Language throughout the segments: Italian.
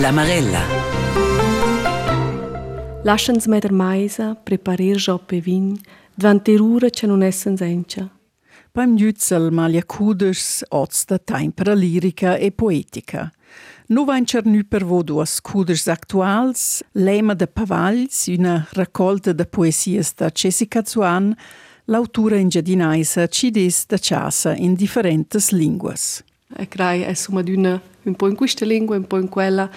La Marella. Lascians me der meisa, preparir joppe vin, dvante rura ce non essen sencha. Beim Jützel malia kuders oz da tempera lirica e poetica. Nu vain cernu per vo duas kuders actuals, Lema de Pavagls, una raccolta de poesies da Jessica Zuan, l'autura in giardinaisa ci des da casa in differentes linguas. E crai è summa d'una un po' in questa lingua, un po' in quella.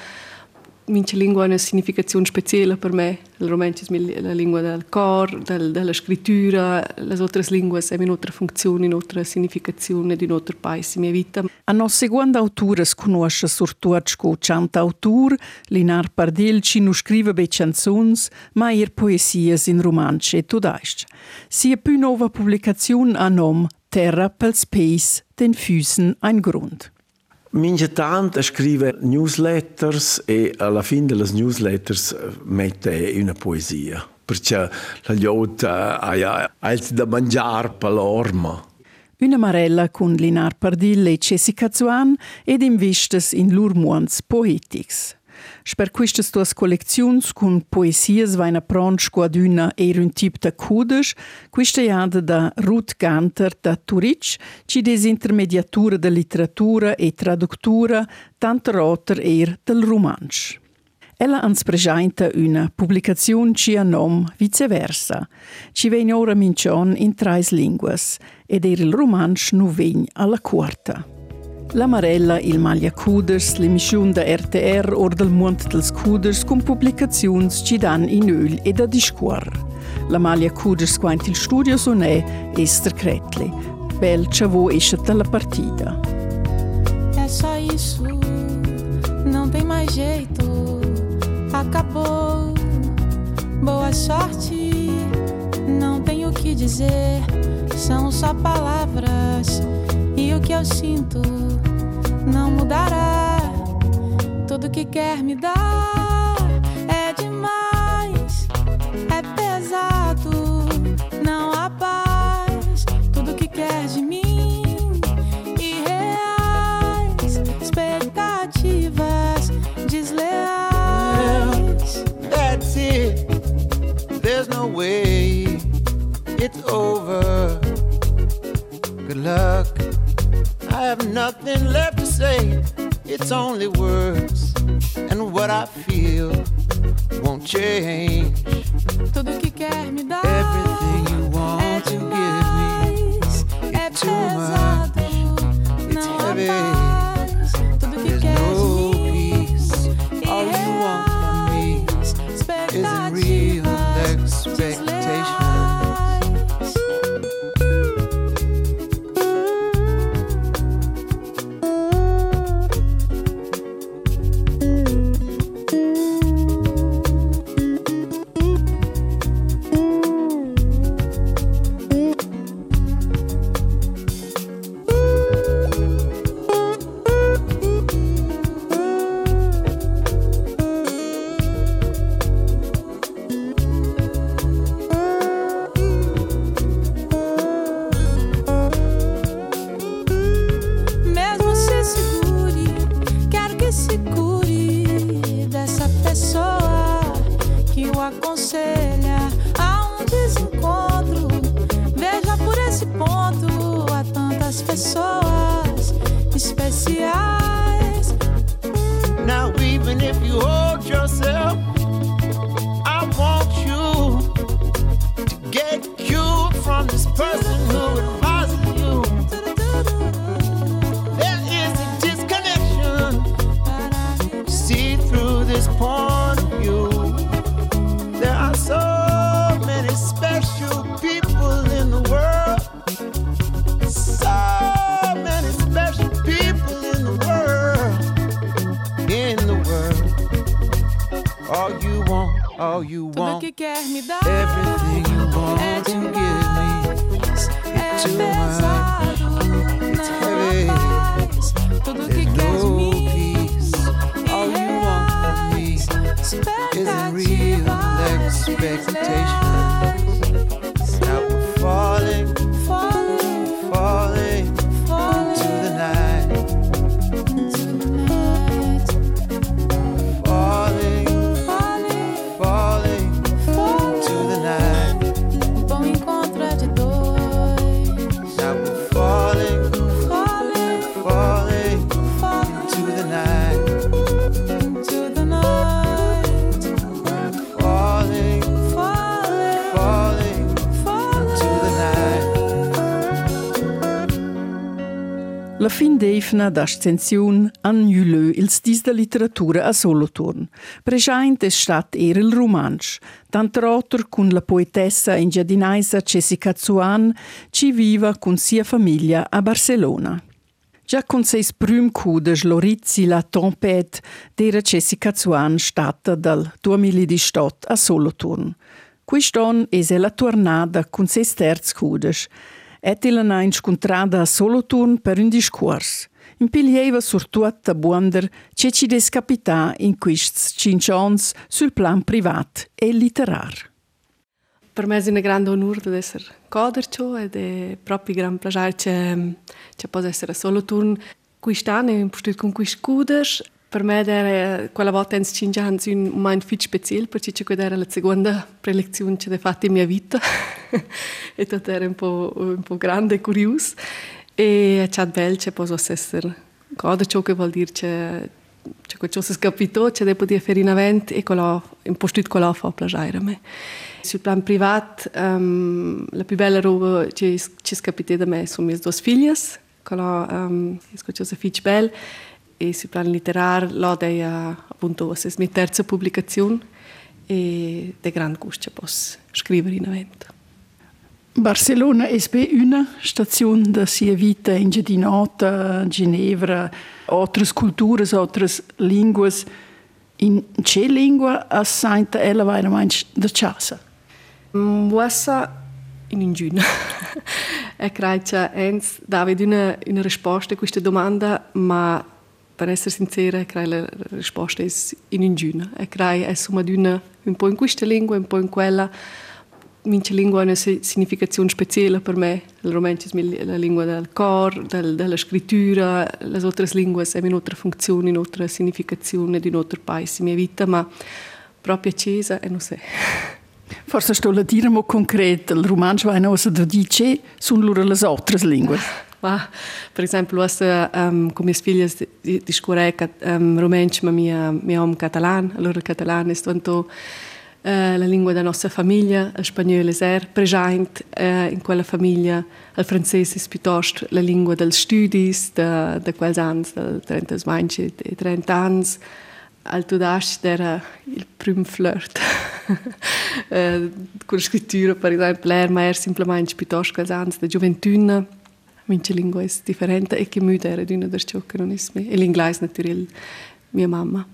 Mince lingua ha una significazione speciale per me. Il romanzo è la lingua del cor, del, della scrittura, le altre lingue hanno un'altra funzione, un'altra significazione di un altro paese in mia vita. A nos seconda autura conosce surtuat co canta autur, Linar Pardil ci nu scrive be canzons, ma ir poesies in romanze e tudaist. Sia più nova pubblicazione a nom Terra pels peis, den Füßen ein Grund. Mince tant scrive newsletters e alla fine delle newsletters mette una poesia. Perché la liota ha da mangiare per l'orma. Una marella con Linar Pardil e Jessica Zuan ed investes in lur muans poetics. Sper quistas tuas collecziuns cun poesias vaina pronsch quaduna er un tip da cudes, quista iada da Ruth Ganter da Turic, ci des intermediatura da literatura e traductura, tant roter er del romansch. Ella ans presenta una pubblicazione ci a nom viceversa. Ci vegn ora mincion in trais linguas ed er il romansch nu vegn alla quarta. La Marella, il Maglia Cuders, l'emission da RTR or del Mont dels Cuders con pubblicazions ci dan in öl e da discuor. La Maglia Cuders quant il studio son è Esther Cretli. Bel chavo esce dalla partita. É só isso, não tem mais jeito, acabou. Boa sorte, não tenho o que dizer, são só palavras e o que eu sinto não mudará. Tudo que quer me dar é demais, é pesado, não há paz. Tudo que quer de mim, irreais, expectativas desleais. That's it. There's no way it's over. Nothing left to say. It's only words, and what I feel won't change. Tudo que quer me dar Everything you want é to give me, é it's too much. It's heavy. me down. Everything you want to give me is too much. It's heavy. There's no peace. All you want from me is a real expectation. D'eifna d'ascensiun han gnülö ils dis da literatura a Solothurn. Preschaint es stat er il romansch, tant rotter cun la poetessa ingiadinaisa Jessica Zuan, ci viva cun sia famiglia a Barcelona. Già con seis prüm cudes Lorizzi la tempête d'era Jessica Zuan stata dal 2018 a Solothurn. Quiston es la tornada con seis terz cudes, et illa na incontrada a Solothurn per un discurs. Impiglieva surtuat a buonder che ci descapità in quists cincions sul plan privat e literar. Per me è un grande onore di essere codercio ed è proprio un gran piacere che, che possa essere a Solothurn. Quest'anno ho impostato con questi cuders Per me era quella volta in anni un momento molto speciale perché era la seconda prelezione che ho fatto in mia vita. E tutto era un po', un po grande e curioso e è bello che posso essere cosa ciò che vuol dire che c'è qualcosa che capito che devo poter fare in avanti e in posto di quello fa piacere a me. Sul plan privato um, la più bella roba che ci è capita da me sono mie due figlie quello um, è qualcosa di bello e sul plan literar l'ode appunto è la mia terza pubblicazione e è grande gusto posso scrivere in avanti. Barcelona è una stazione da sia vita in Gedinota, Ginevra, altre culture, altre lingue. In che lingua a Santa ella manch da casa? Wassa in ingüna. e credo che ens dava una, una risposta a questa domanda, ma per essere sincera, credo la risposta è in ingüna. E credo è somma d'una un po' in questa lingua, un po' in quella. Mince lingua ha una significazione speciale per me. Il romanzo è la lingua del cor, del, della scrittura, le altre lingue hanno un'altra funzione, un'altra significazione di un altro paese in mia vita, ma proprio accesa e non so. Forse sto a dire concreto, il romanzo va in osa da dice, sono loro le altre lingue. Ma, per esempio, osa, um, con mie figlie di, di scuola um, romanzo, ma mia, mia om catalan, allora il catalano è tanto uh, la lingua della nostra famiglia, il spagnolo è presente uh, in quella famiglia, il francese è piuttosto la lingua degli studi, da, da quels anni, da 30 e 30 anni, al Tudash era il primo flirt. Eh, con la scrittura, per esempio, era semplicemente piuttosto che anni da gioventù, mince lingua è differente e che muda era di una delle ciò che non è me. E l'inglese, naturalmente, mia mamma.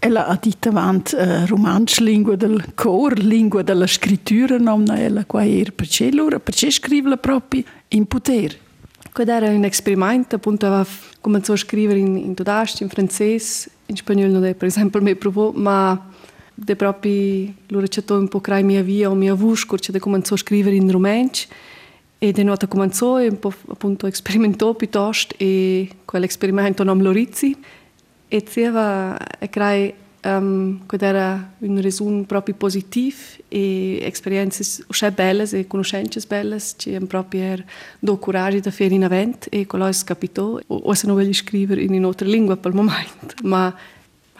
Ella ha detto avanti uh, romanzo, lingua del cor, lingua della scrittura, non ella qua era. Perché loro, perché scrive proprio in potere? Questo era un esperimento, appunto aveva cominciato a scrivere in, in tedesco, in francese, in spagnolo non è per esempio me provo, ma de proprio lo recetto un po' crai mia via o mia che de cominciò a scrivere in romanzo e de nota cominciò e appunto sperimentò piuttosto e quell'esperimento non lo rizzi. E zeva e crai um, che era un resumo proprio positivo e esperienze uscì belle e conoscenze belle che hanno proprio do coraggio da fare in avanti e quello è capito o se non voglio scrivere in un'altra lingua per il momento ma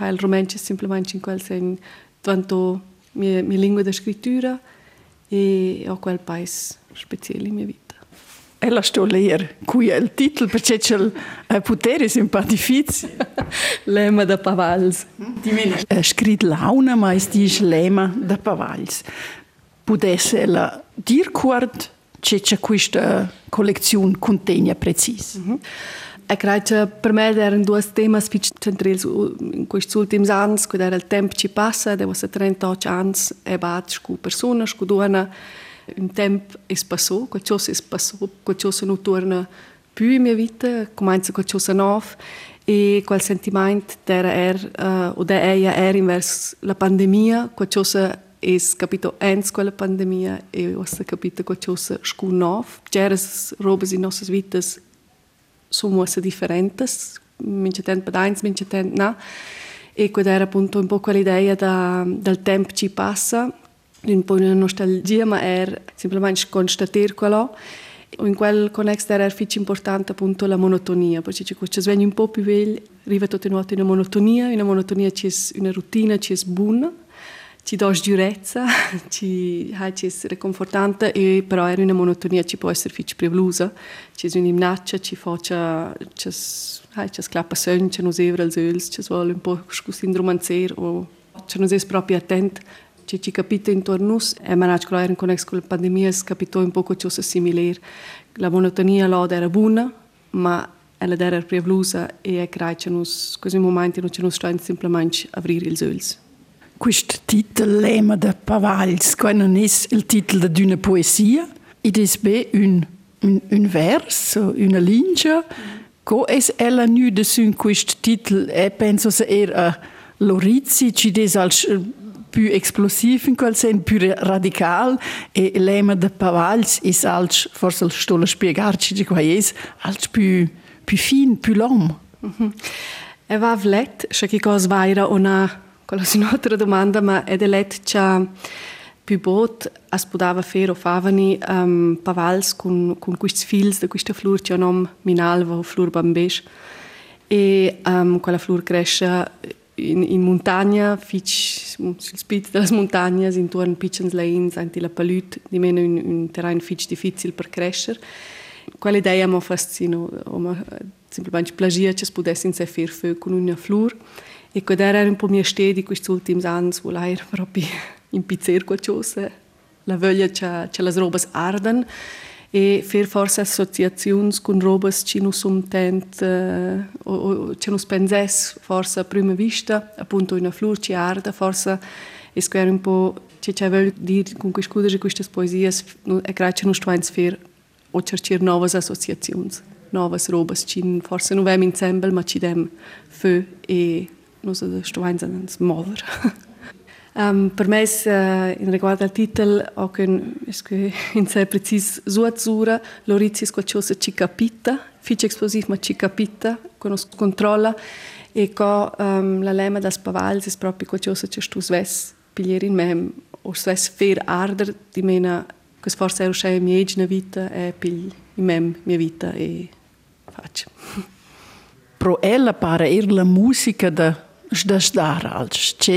il romanzo è semplicemente in quel senso tanto mia, mia lingua di scrittura e ho quel paese speciale in mia vita ella sto ler qui è il titolo perché c'è il potere Lema da Pavals è scritto launa ma è dice Lema da Pavals potesse ella dir quart c'è questa collezione contegna precisa mm -hmm. E credo che per me erano due temi centrali in questi ultimi anni, quando era il tempo che passa, devo essere 38 anni e batto con persone, con donne, un tempo è passato, qualcosa è passato, qualcosa non torna più in mia vita, comincia qualcosa nuovo e quel sentimento era er, uh, o da era inverso la pandemia, qualcosa è capito ens quella pandemia e ho capito qualcosa scu nuovo. C'erano robe in nostre vite sono differenti, mince tempo per eins, mince tempo no. E quella era appunto un po' quell'idea da, del tempo che passa, un po' una nostalgia, ma era semplicemente constatare quello. In quel contesto era molto importante appunto la monotonia, perché ci si sveglia un po' più vecchio, arriva tutto in una monotonia, una monotonia che è una routine che è buona, ci dà sgiurezza, ci ha ci essere confortante e però è una monotonia ci può essere fitch prevlusa, ci è un'imnaccia, ci faccia ci hai ci sclappa sogn, ci nos evra els öls, ci vuole un po' scu sindromanzer o ci nos es proprio attent ci ci capita intorno nus e manach con in connex con la pandemia capitò un poco ciò similar. La monotonia là era buona, ma ella era prevlusa e è creato nus così momenti non ci nos sta semplicemente aprire els öls. Questo titolo Lema de Pavals, che non è il titolo di una poesia, ed è un, un, un verso, una linea. Come è ella nu de questo titolo? E penso che era Lorizzi, ci è al più esplosivo in quel senso, più radical, e Lema de Pavals è al, forse il stolo spiegarci di qua è, al più, più fin, più l'uomo. Mm -hmm. E va vlet, se che cosa va era una quella è un'altra domanda, ma è let che più bot as podava fare o favani um, pavals con, con questi fils di questa flor che nom minalva o flor bambes e um, quella flor cresce in, in montagna, fitch, sul spit delle montagne, intorno a piccoli lains, anche la palut, di meno un, un terreno fitch difficile per crescere. Quella idea mi fascina, semplicemente plagia che si potesse fare con una flor. E quando era un po' mia stedi questi ultimi anni, wo era proprio in pizzer qualcosa, la voglia che, le robe arden e fer forsa associaziuns cun robas ci nu sum tent eh, o, o ci nu spenzes forsa prima vista appunto una flor ci arda forsa e square un po ci c'è vel dir con cui scusa di queste poesie nu e grazie non sto fer o cercir novas associaziuns novas robas ci forse nu vem insemble ma ci dem fö e non so sto eins ans um, per me uh, in riguardo al titolo ho che in sé precis zuazzura l'orizis qualcosa ci capita fice explosiv ma ci capita conosco controlla e co um, la lema das pavals è proprio qualcosa che tu sves pigliere in me o sves fer arder di mena che forse è uscire mia egna vita e pigli in me mia vita e faccio pro ella pare ir la musica da dëshdarë, që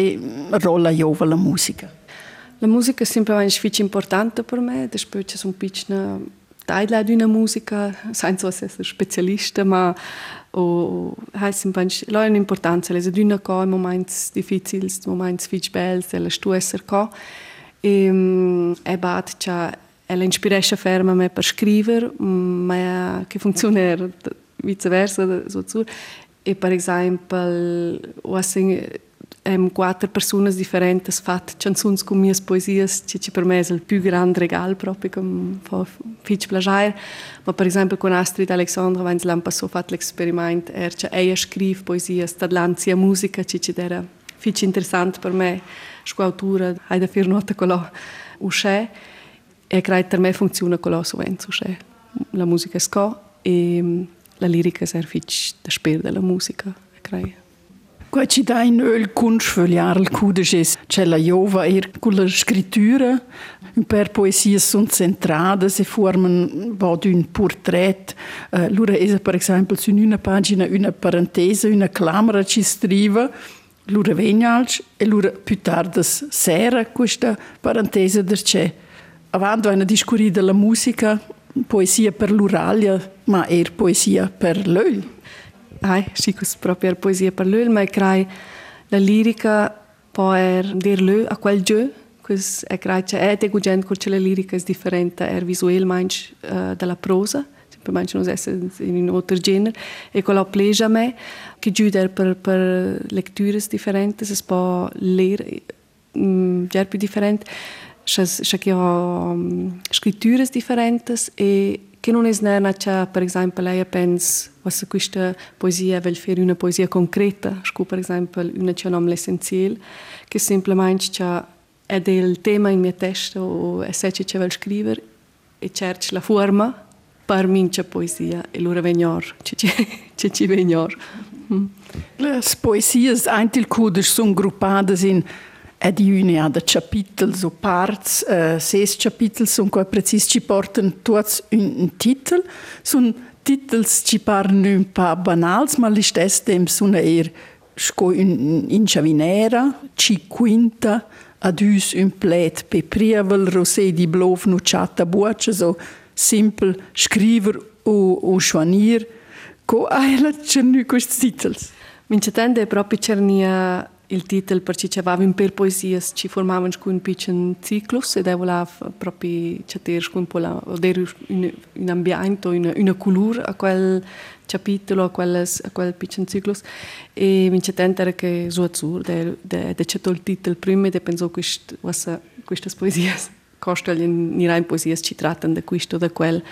rola jove lë muzika. La musica è sempre una sfida importante per me, das spürt so ein bisschen Teil auch deiner Musiker, sein so als Spezialisten, ma o heißt ein bisschen Leute Importanz, also dünner ka im Moment difficilst, Moment viel spiel, selle Stuesser ka. Ehm e bat cha ela inspiration ferma me per scriver, ma che funziona viceversa so zu. E per esempio o assim um, quattro persone differenti fatto canzoni con mie poesie che per me è il più grande regalo proprio come fa fitch plagiare ma per esempio con Astrid Alexandra wenn l'anno passato fatto l'esperimento er che ella scrive poesie stadlanzia musica che ci era fitch interessante per me scuautura hai da fare nota con la usce e credo per me funziona con la sovente la musica sco e la lirica servici de sper de la musica, crei. Qua ci dai in öl kunsch föliar il kudeges, c'è la jova ir con la scrittura, un per poesie e eh, sun centrate, se formen bod un portret. Uh, Lura esa per esempio su una pagina una parentese, una clamra ci striva, lura vegnalc e lura più tardas sera questa parentese der c'è. Avanti viene discurrida la musica, poesia per l'Uralia, ma er poesia per l'Öl. Ai, sì, è proprio poesia per l'Öl, ma crai la lirica può er dir a quel gio, quis è crai c'è è degugent che la lirica è differente, er visuel manch uh, dalla prosa, semplicemente non essere in un altro genere, e con la pleja me, che giuda per, per letture differenti, si può leggere, mm, già più differente, c'è che ho scritture differenti e che non è nera c'è per esempio lei pensa se questa poesia vuol fare una poesia concreta scu per esempio una c'è nome l'essenziale che semplicemente c'è è del tema in mia testa o è se ci vuol scrivere e cerca la forma per mince poesia e allora vegnor ci ci ci vegnor mm. le poesie anche il cude sono gruppate in ed une ha de capitels o parts, uh, ses capitels sun quai precis ci porten tuots un, titel, sun titels ci paren un pa banals, ma li stess temps sun eir sco un, in chavinera, ci quinta, adus un plet pe prievel rosé di blov nuciata buoce so simpel scriver o o schwanir co aila cernu quest titels. Mince tende proprio cernia il titolo perché c'aveva un per poesie ci formavano con un piccolo ciclus ed voleva proprio chatter con pola dare un, un ambiente una, una colore a quel capitolo a quel a quel piccolo ciclus. E mi c'è tentare che su azzurro de de de c'è il titolo prima e penso quest questa queste poesie costa in rein poesie ci trattano da questo da quel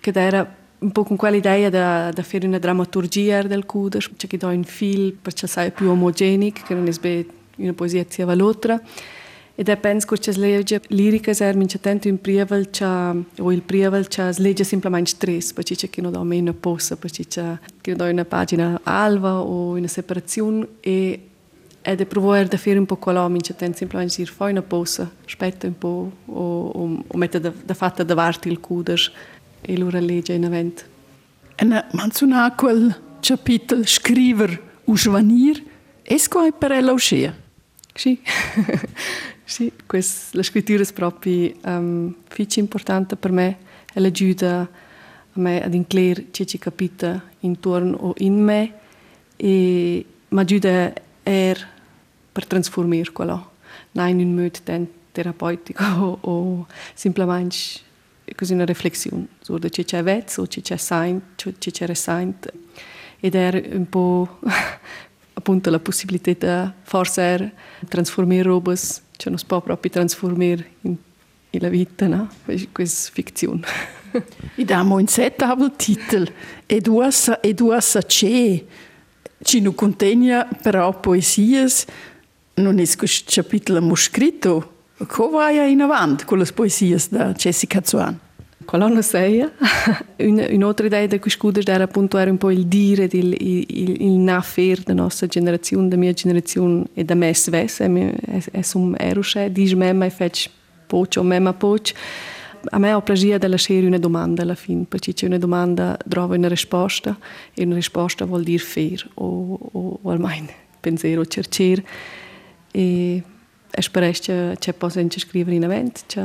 che era un po' con quell'idea di fare una drammaturgia del Kuder, c'è che dà un fil perché sai più omogeneo, che non è una poesia sia l'altra. Ed è penso che le legge liriche er mince tanto in prievel c'ha o il prievel c'ha legge semplicemente stress, perché c'è che non dà meno possa, perché c'è che non dà una pagina alva o una separazione e ed è provare da fare un po' quello, mince tanto semplicemente dire fai una posa, aspetta un po' o, o, o mette da, da fatta davanti il Kuder e lura legge in avent. E manzuna quel capitolo scriver o svanir, esco è per ella uscire? Sì, sì, quest, la scrittura è proprio um, fici importante per me e l'aiuta a me ad incler ciò che capita intorno o in me e mi aiuta er per trasformare quello, non in un modo terapeutico o, o semplicemente così una riflessione su da ciò che è vezzo, ciò che è saint, ciò che è saint. Ed era un po' appunto la possibilità di forse trasformare robe che non si può proprio trasformare in, in la vita, no? Questa. I titel e du asa e du asa che ci non contegna però poesie non è questo capitolo scritto come vai in avanti con le poesie di Jessica Zuan? Quello non sei. Un'altra idea di questo era appunto era un po' il dire, il, il, il nafer della nostra generazione, della mia generazione e da me stessa. È un erusce, dice me, ma faccio poco o me ma poco. A me ho piacere di lasciare una domanda alla fine, perché c'è una domanda, trovo una risposta e una risposta vuol dire fare o, o, o almeno pensare o cercare. E spero che c'è possa scrivere in avanti, c'è,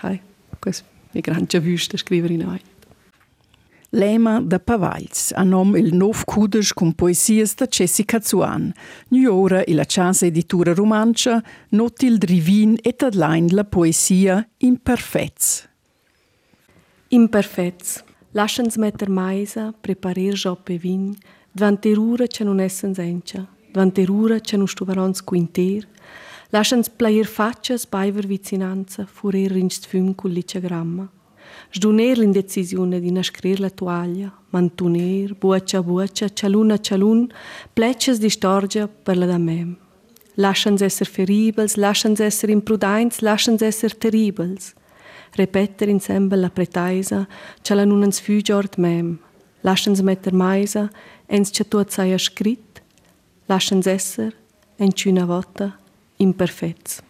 hai, questo è grande vista scrivere in avanti. Lema da Pavals, a nom il nov cudes con poesies da Jessica Zuan. Nu ora la chance editura romancia noti il drivin et adlain la poesia imperfets. Imperfets. Lascians metter maisa, preparer joppe vin, dvanterura ce non essen sencha, dvanterura ce non stuvarons quinter, Lascians player faccias baiver vicinanza, furer rinst füm cul licegramma. Sduner l'indecisione di nascrir la toaglia, mantuner, buccia buccia, cialun cialun, pleccias di storgia per la da mem. Lascians esser feribels, lascians esser imprudents, lascians esser terribels. Repetter insemble la pretaisa, ciala nun ans fügiort mem. Lascians metter maisa, ens cia tuot saia scrit, lascians esser, en ciuna vota, imperfeits.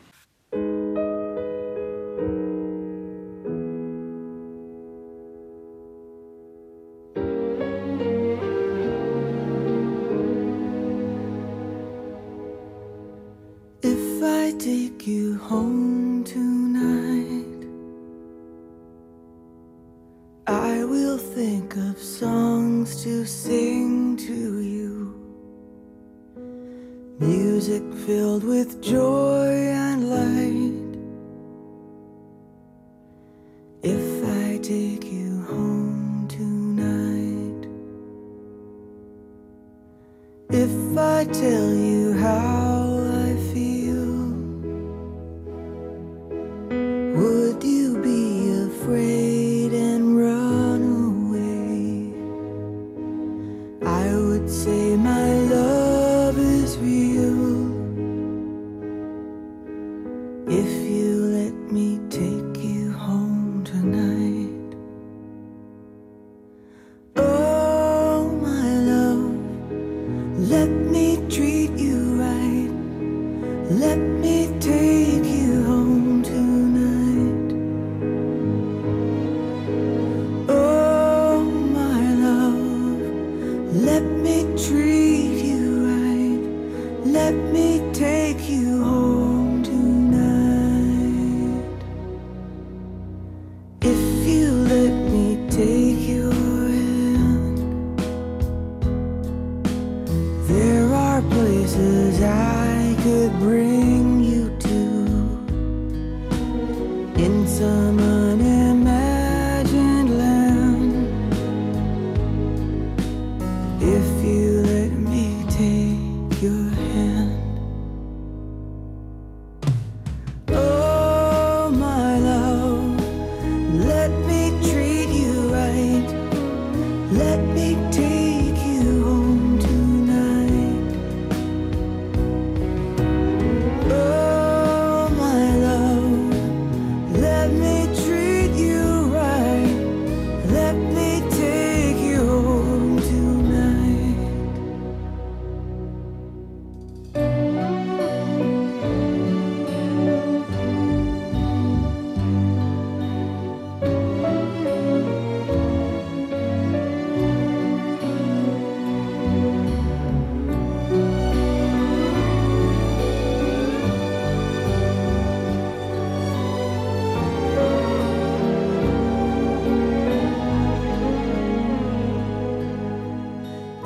If I take you home tonight, I will think of songs to sing to you. Music filled with joy and light.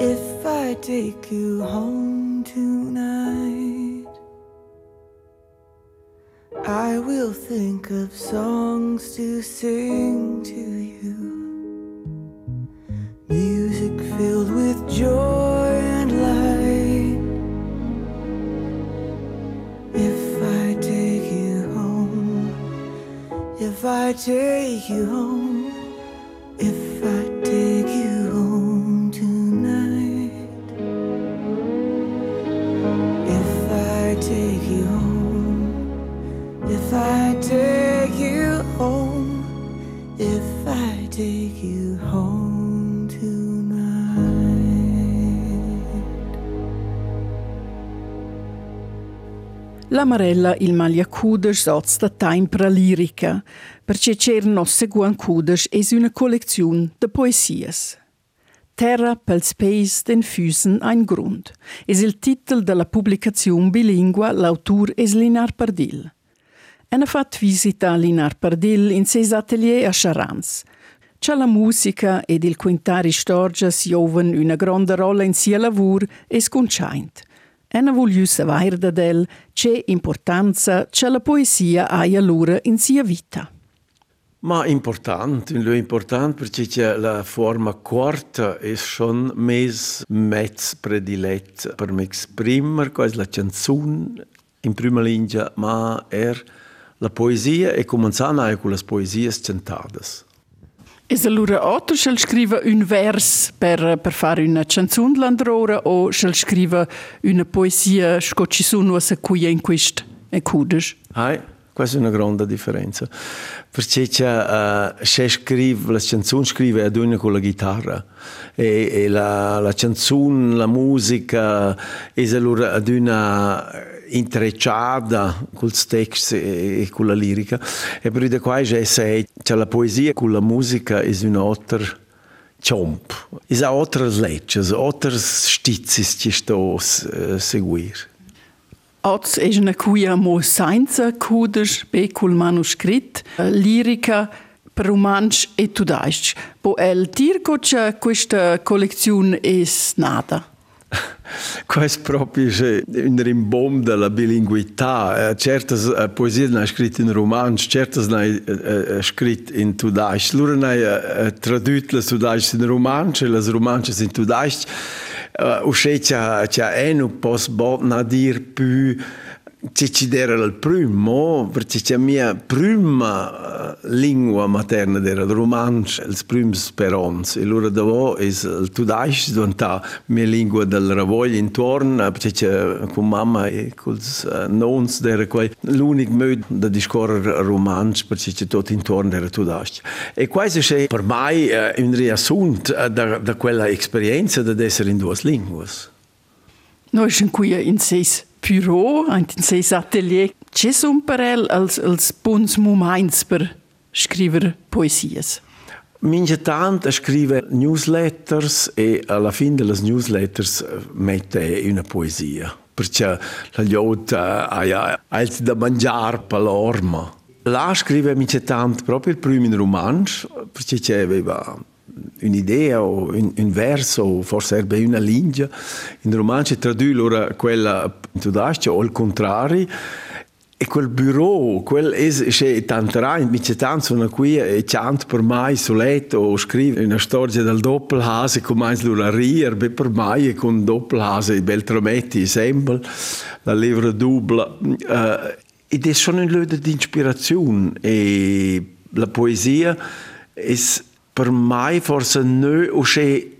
If I take you home tonight, I will think of songs to sing to you. Music filled with joy and light. If I take you home, if I take you home, La Marella il maglia cudes soz da tempra lirica, perché c'er nosse guan cudes es una collezione de poesies. Terra pels peis den Füßen ein Grund es il titel della pubblicazione bilingua l'autur es Linar Pardil. En fat visita a Linar Pardil in ses atelier a Charans. C'ha la musica ed il quintari storgias joven una grande rolla in sia lavur es conchaint. En ha vogliu savoir da del c'è importanza c'è la poesia hai allora in sia vita. Ma important, lo important perché c'è la forma corta è schon mes mezz predilet per m'exprimer, quasi la canzone in prima linea, ma er la poesia e cominciare con le poesie cantadas. Es allora otto schel scriva un vers per, per fare una canzone landrora o schel scriva una poesia sco ci sono a cuia in quist e cudes. Hai, questa è una grande differenza. Perché c'è, uh, se scrive, la canzone scrive ad una con la chitarra e, e la, la canzone, la musica è allora ad una intrecciata con i testi e, con la lirica. E per qua c'è c'è la poesia con la musica è un altro ciomp. È altre leggi, altre stizzi che sto a seguire. Oz è una cuia mo senza cudes be col manoscritto, lirica per romansch e tudaisch. Po el tirco c'è questa collezione è nata. Questo proprio è un rimbom della bilinguità. Certe poesie sono scritte in romanzo, certe sono scritte in tudaisch. Loro hanno tradotto le tudaisch in romanzo e le romanze in tudaisch. Uh, uscì c'è c'è un po' sbot dir più ci ci era il primo perché c'è mia prima lingua materna era il romanzo il primo sperons e allora dopo è il tudaisch diventa mia lingua del ravoglio intorno perché con mamma e con i nons era l'unico modo di discorrere romanzo perché tutto intorno era tudaisch e questo è per me un riassunto da, da quella esperienza di essere in due lingue Noi siamo qui in seis bureau, in seis atelier. Ci sono per el als, als bons moments per scrivere poesies? Mince tant scrive newsletters e alla fine delle newsletters mette una poesia. Perché la liota ha altro da mangiare per l'orma. Là scrive mince tant proprio il primo romanzo, perché aveva un'idea o un, un verso o forse erbe una linea in romanzo tradurre quella tedesca o il contrario e quel bureau, quel es che tanterai, mi c'è tanto sono qui e chant per mai sul letto o scrive una storia del doppelhase come lui a rir, be per mai e con doppelhase i bel trametti sempre la levra dubla uh, ed è sono un luogo di ispirazione e la poesia è per mai forse non o che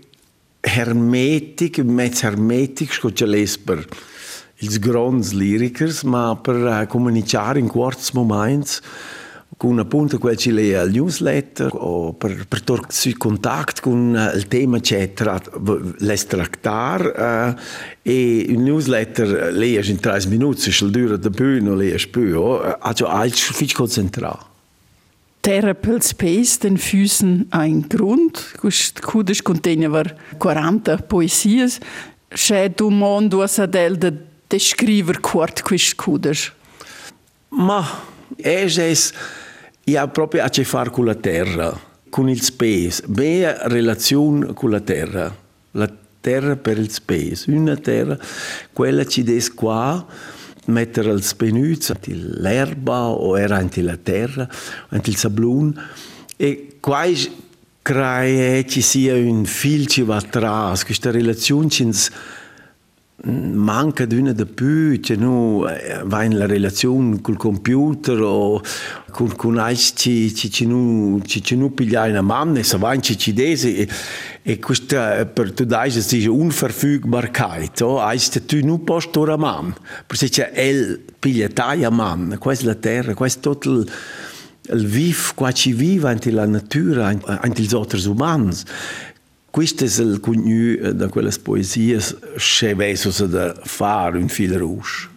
hermetic, mezzo hermetic, scocia l'esper ils grands lyricers, ma per uh, comunicare in quarts moments con appunto quel ci lei al newsletter o per, per tornare contatto con uh, il tema eccetera les tractar uh, e il newsletter lei in 30 minuti se dura da più lei è più uh, also als viel concentrato Terra pel space den Füßen ein Grund, kudisch conteneva 40 poesies, c'è du mondo a sadel de descrever quart quist cuder? Ma es es ha proprio a che fare con la terra, con il space, bella relazione con la terra. La terra per il space, una terra, quella ci des qua, mettere il spenuzzo, l'erba o era anche la terra, anche il sablun, e qua crea ci sia un fil ci va atrás, questa relazione ci manca d'una de più, che nu va in la relazione col computer o con, con altri ci, ci, ci, nu, ci, ci piglia una mamma e va in ci desi e, e questa per tu dai es diese Unverfügbarkeit, o heißt tu nu post ora mam, perché c'è el piglia taia mam, questa la terra, questo tutto il, il viv, qua ci vive anche la natura, anche gli altri umani. Questo è il contenuto di quelle poesie che vesso da fare un fil rouge.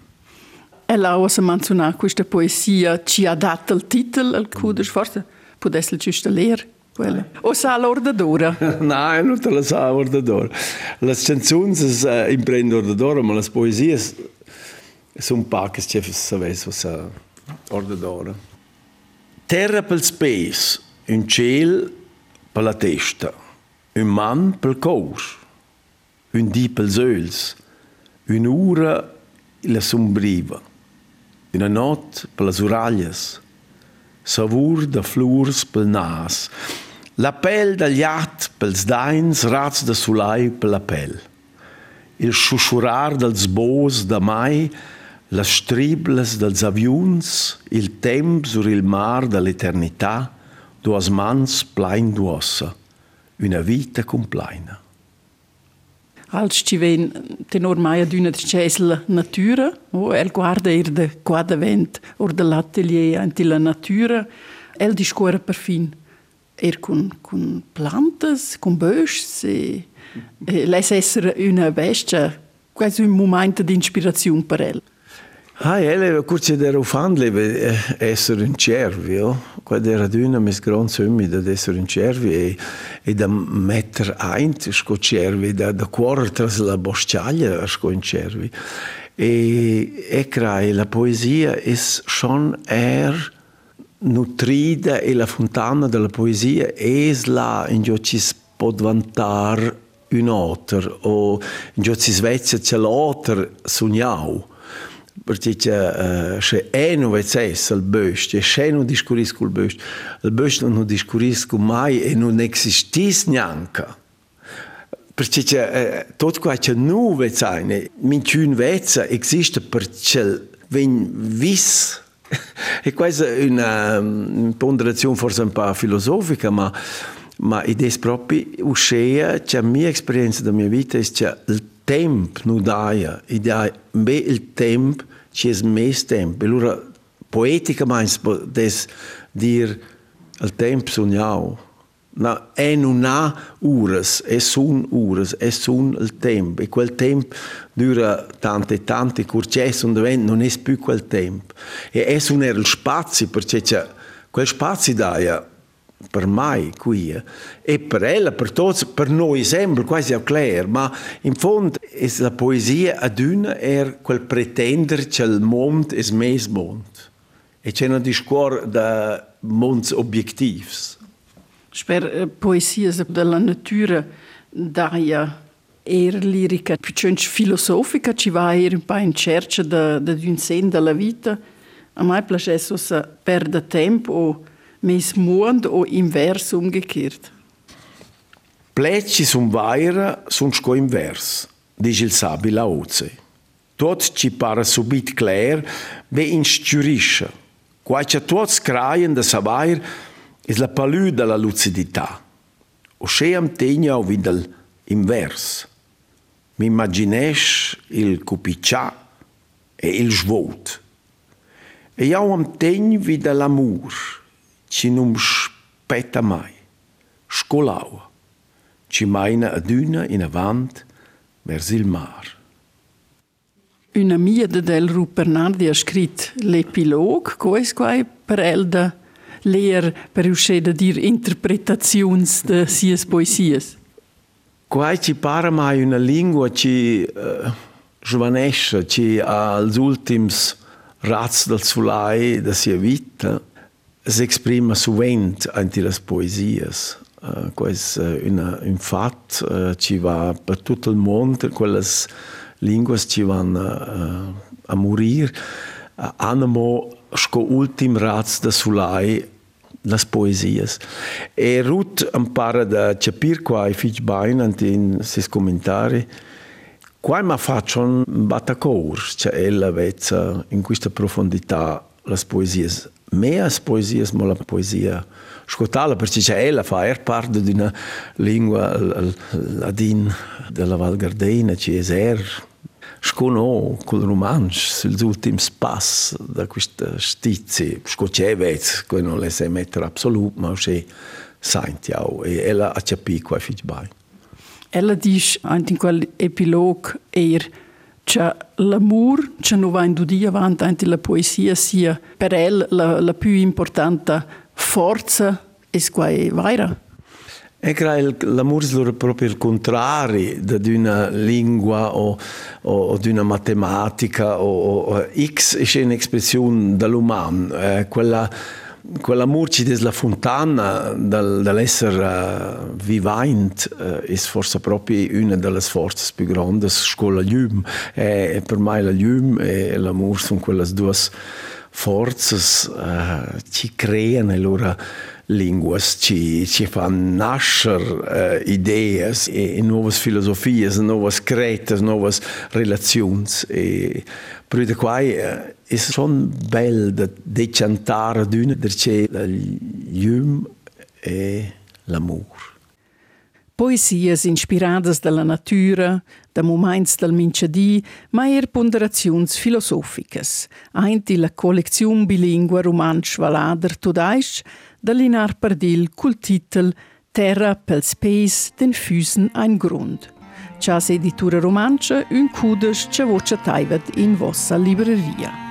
E la osa menzionare questa poesia ci ha dato il titolo al cudes, forse può essere giusto leer. Quella. O sa l'ordadora? no, non te la sa l'ordadora. Le canzoni sono in prendo ordadora, ma le poesie sono poche che sapesse sa ordadora. Terra per il space, un cielo per la testa. Un man pel cous, un di pels öls, un'ura la sombriva, una not per las uralles, savur da flurs pel nas, la pel da gliat pels dains, raz da sulai per la pel, il sussurrar dels bos da mai, las stribles dels avions, il temp sur il mar da l'eternità, duas mans plain d'uossa una vita completa. Als ci ven tenor mai ad una la natura, o el guarda ir de quadra vent or de l'atelier anti la natura, el discorre per fin er con, con plantas, con böschs, e, e les esser una bestia, quasi un momento di ispirazione per el. Ah, ele curce der ufan lebe essere un cervio, quando era d'una mes gran summi da essere un cervio e, e da metter eint sco cervi, da, da cuore tras la bosciaglia sco un cervi. E, e crai, la poesia es schon er nutrida e la fontana della poesia es la in gio ci pot vantar un otter o in gio ci svezia c'è l'otter sognau perché uh, se è non vezes il böst, e se non discuris col böst, il böst non discuris mai e non existis neanche. Perché uh, tutto quello che non vezane, minciun vezza esiste perché ven vis e questa è una um, ponderazione forse un po' filosofica, ma ma ed è proprio uscire, cioè la mia esperienza della mia vita è che il tempo non dà, ed è il tempo ci è més tempo. Allora, poeticamente, des dir il tempo sognau. No, e non ha ures, e sun ures, e sun il tempo. E quel tempo dura tante, tante curcesse, und non è più quel tempo. E è un il spazio, perché quel spazio dà per mai qui eh. e per ella, per tutti, per noi sembra quasi clair, ma in fondo la poesia ad una è quel pretendere che il mondo è mes mondo e c'è un discorso da mondi obiettivi. Eh, poesias della natura daia era lirica più filosofica, ci va era un po' in cerca di un sen della vita. A me piace se perde tempo o mes mondo o inverso umgekehrt. Pleci sun vaira sun sco invers, dice il sabi la oze. Tot ci pare subit clair, be instjurisce. Quai che tuots craien de savair, is la palù della lucidità. O scheam tegna o videl invers. Mi immaginesch il cupiccià e il svot. E jau am tegn vid l'amur, ci num spetta mai. Scolaua. Ci maina adüna in avant vers il mar. Una mia del Rupernardi ha scritto l'epilog, questo per el da leer per uscire dir interpretazions de sies poesies. Quai ci para mai una lingua ci uh, giovanesce, ci als ultims rats del sulai da sia vita, si esprime sovent anti le. Uh, quais uh, una, un fat uh, ci va per tutto il mondo, quelle lingue ci vanno uh, a morir. Uh, anamo sco ultim rats da sulai las poesias. E Ruth impara da capire qua i figli bain in sis commentari qua ma faccio un battacor, cioè ella vede in questa profondità las poesias. Meas poesias, ma la poesia scotala, perché cioè ella fa er parte di una lingua ladin della Val Gardena, ci è er scono col romansch sugli ultimi pass da questa stizia scocevet che non le sai mettere assolut ma se sentiau e ella ha capito qua fich bai ella dice anche in quel epilog er che l'amor che non va in due avanti anche la poesia sia per ella la, la più importante forza è qua è vera E l'amore è proprio il contrario di una lingua o, o, o di una matematica o, o X è un'espressione dell'umano, eh, quella quell'amore ci dà la fontana dal, dall'essere uh, vivente uh, è forse proprio una delle forze più grandi scuola Ljum e per me la Ljum e l'amore sono quelle due forze uh, ci creano le linguas linguasti që pa nasher uh, eh, idejes e, e novës filozofijes, novës kretës, novës relacions. E, për të kuaj, e eh, son bel dhe decantarë dyne dërqe ljum e l'amur. Poesies inspiradas dalla natura, da moments del minciadì, ma er ponderazions filosoficas. Einti la collezion bilingua romansch valader tudaisch, der Linar Pardil Kultitel Terra pel Space den Füßen ein Grund. Das editura romanča in kudež, če voča in vossa libreria.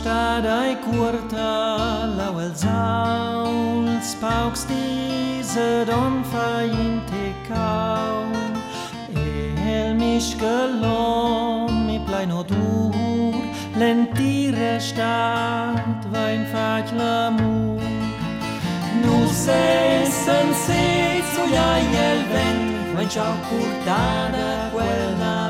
Stadei curta lauel saul spauks diese don fainte kaum el mich gelom mi pleino dur lentire stat vain fac l'amur nu se sen se zu ja el ven vain ciao curtada quella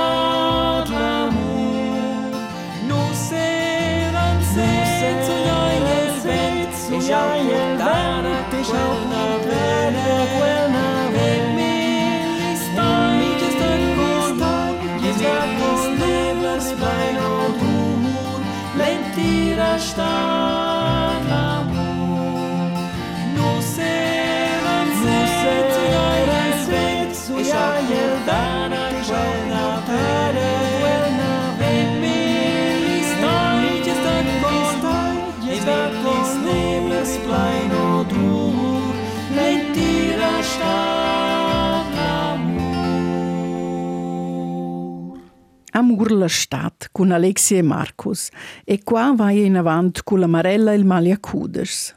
Amur la stat con Alexia e Marcus e qua vai in avant con la Marella e il Malia Cuders.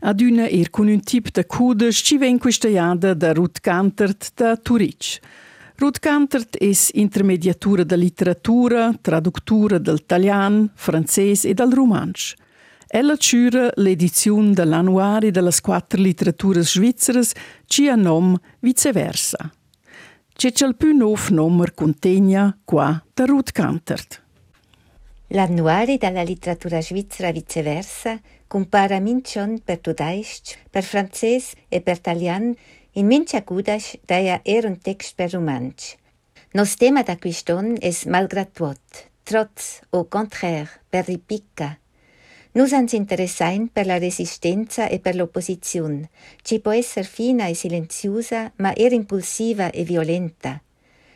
Ad una er con un tip de Cuders ci ven questa iada da Ruth Cantert da Turic. Ruth Cantert es intermediatura da literatura, traduttura del talian, francese e dal romansch. Ella ciura l'edizione dell'annuari delle quattro letterature svizzere ci ha nom viceversa. C'è il più nuovo numero contegna qua da Ruth Cantert. L'annuari dalla letteratura svizzera viceversa compara mincion per tudaisch, per francese e per talian in mincia cudasch daia er un text per romansch. Nos tema da quiston es malgrat tot, trotz o contraire, per ripicca. Nus ans interessain per la resistenza e per l'opposizione. Ci può essere fina e silenziosa, ma er impulsiva e violenta.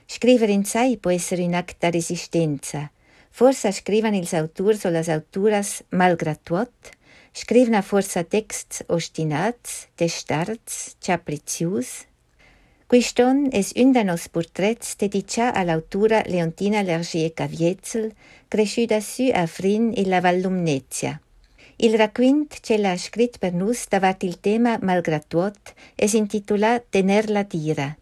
Scrivere in sé può essere un atto di resistenza. Forse scrivono ils autors o las autoras malgrat tot, scrivono forse texts ostinats, testards, capriccius. Quiston es un de nos portrets dedicat all'autura Leontina Lergier Caviezel, cresciuta su a Frin e la Vallumnezia. Il racquint che l'ha scritto per nus davat il tema malgrat tot es intitolat Tener la tira.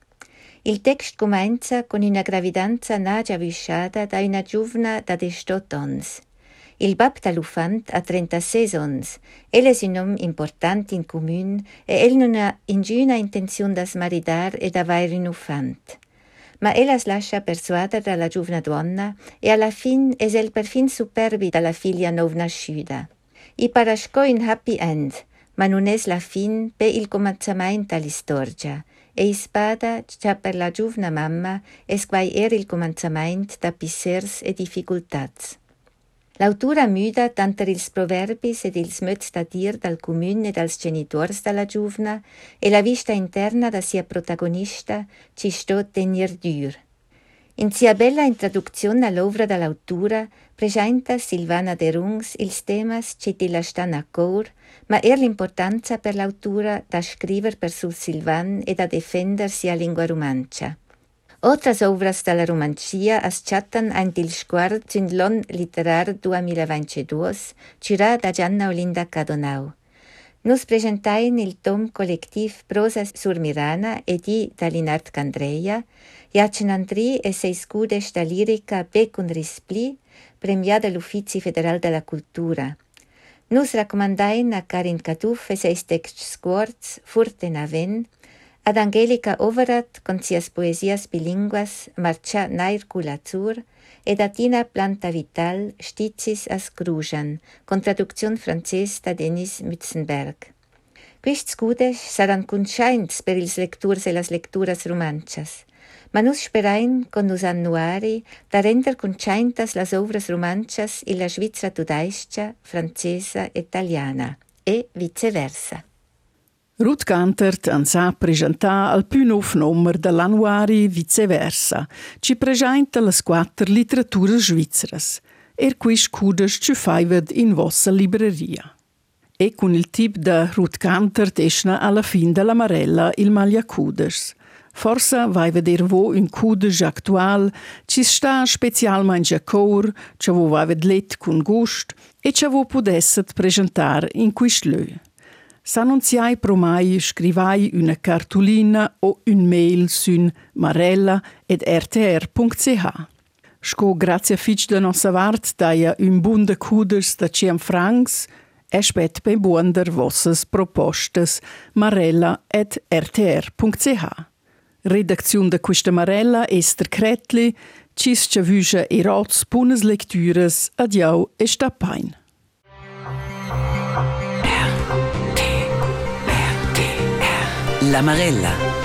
Il text comincia con una gravidanza nagia visciata da una giovna da 18 ons. Il bab talufant ha 36 ons. El es un om important in comune e el non ha inguna intenzione da smaridar e da vair un ufant. Ma ella es lascia persuadere dalla giovna donna e alla fin es el perfin superbi dalla figlia novnasciuda. I parascò in happy end, ma non es la fin per il cominciamento dell'istorgia, e ispada già per la giovna mamma quai era il cominciamento da pissers e difficultats. L'autura müda tanter ils proverbis ed ils möts da dir dal comune e dals genitors dalla giovna e la vista interna da sia protagonista ci sto tenir dur. In sia bella introduzione all'opera dall'autura presenta Silvana De Rungs ils temas che ti la stan a cor, ma er l'importanza per l'autura da scriver per sul Silvan e da defender sia lingua romancia. Otras obras dalla romancia as chattan ant il sguard sun l'on literar 2022, cirà da Gianna Olinda Cadonau. Nos presentai en el tom colectiv Prosa Surmirana edi Dalinart Candreia, Iacinantri e se scudești da lirica Becun Rispli, premiada l'Uffizi Federal de la Cultura. Nus recomandain a Karin Catuf e seistec scuorts furte naven, ad Angelica Overat con sias poesias bilinguas marcia nair culatur, ed a Tina Planta Vital Stizis as Grujan, con traducción francés da Denis Mützenberg. Quists cudes saran conscients per ils lecturs e las lecturas romanchas, ma nus sperain con nus annuari da render conscientas las obras romanchas in la Svizra tudaiscia, francesa e italiana, e viceversa. Ruth Cantert ens ha presentato al più nuovo numero dell'annuari viceversa, ci presenta le quattro letterature svizzere, e qui scudes ci faivad in vostra libreria. E con il tip da Ruth Cantert esna alla fin della Marella il Maglia Cuders. Forse vai vedere vo un Cuders actual, ci sta specialmente a cor, ci vo vai vedlet con gust, e ci vo pudesset presentare in quist lö. S'annunziai promai scrivai una cartolina o un mail sun marella ed rtr.ch. Sco grazie fitch de nossa vart daia un bun de cuders da ciem francs e spet bei buonder vossas propostas marella et rtr.ch. Redaktion de questa marella Esther Kretli, cis chavüja e rots bunes lectures, adiau e stapain. La Marella.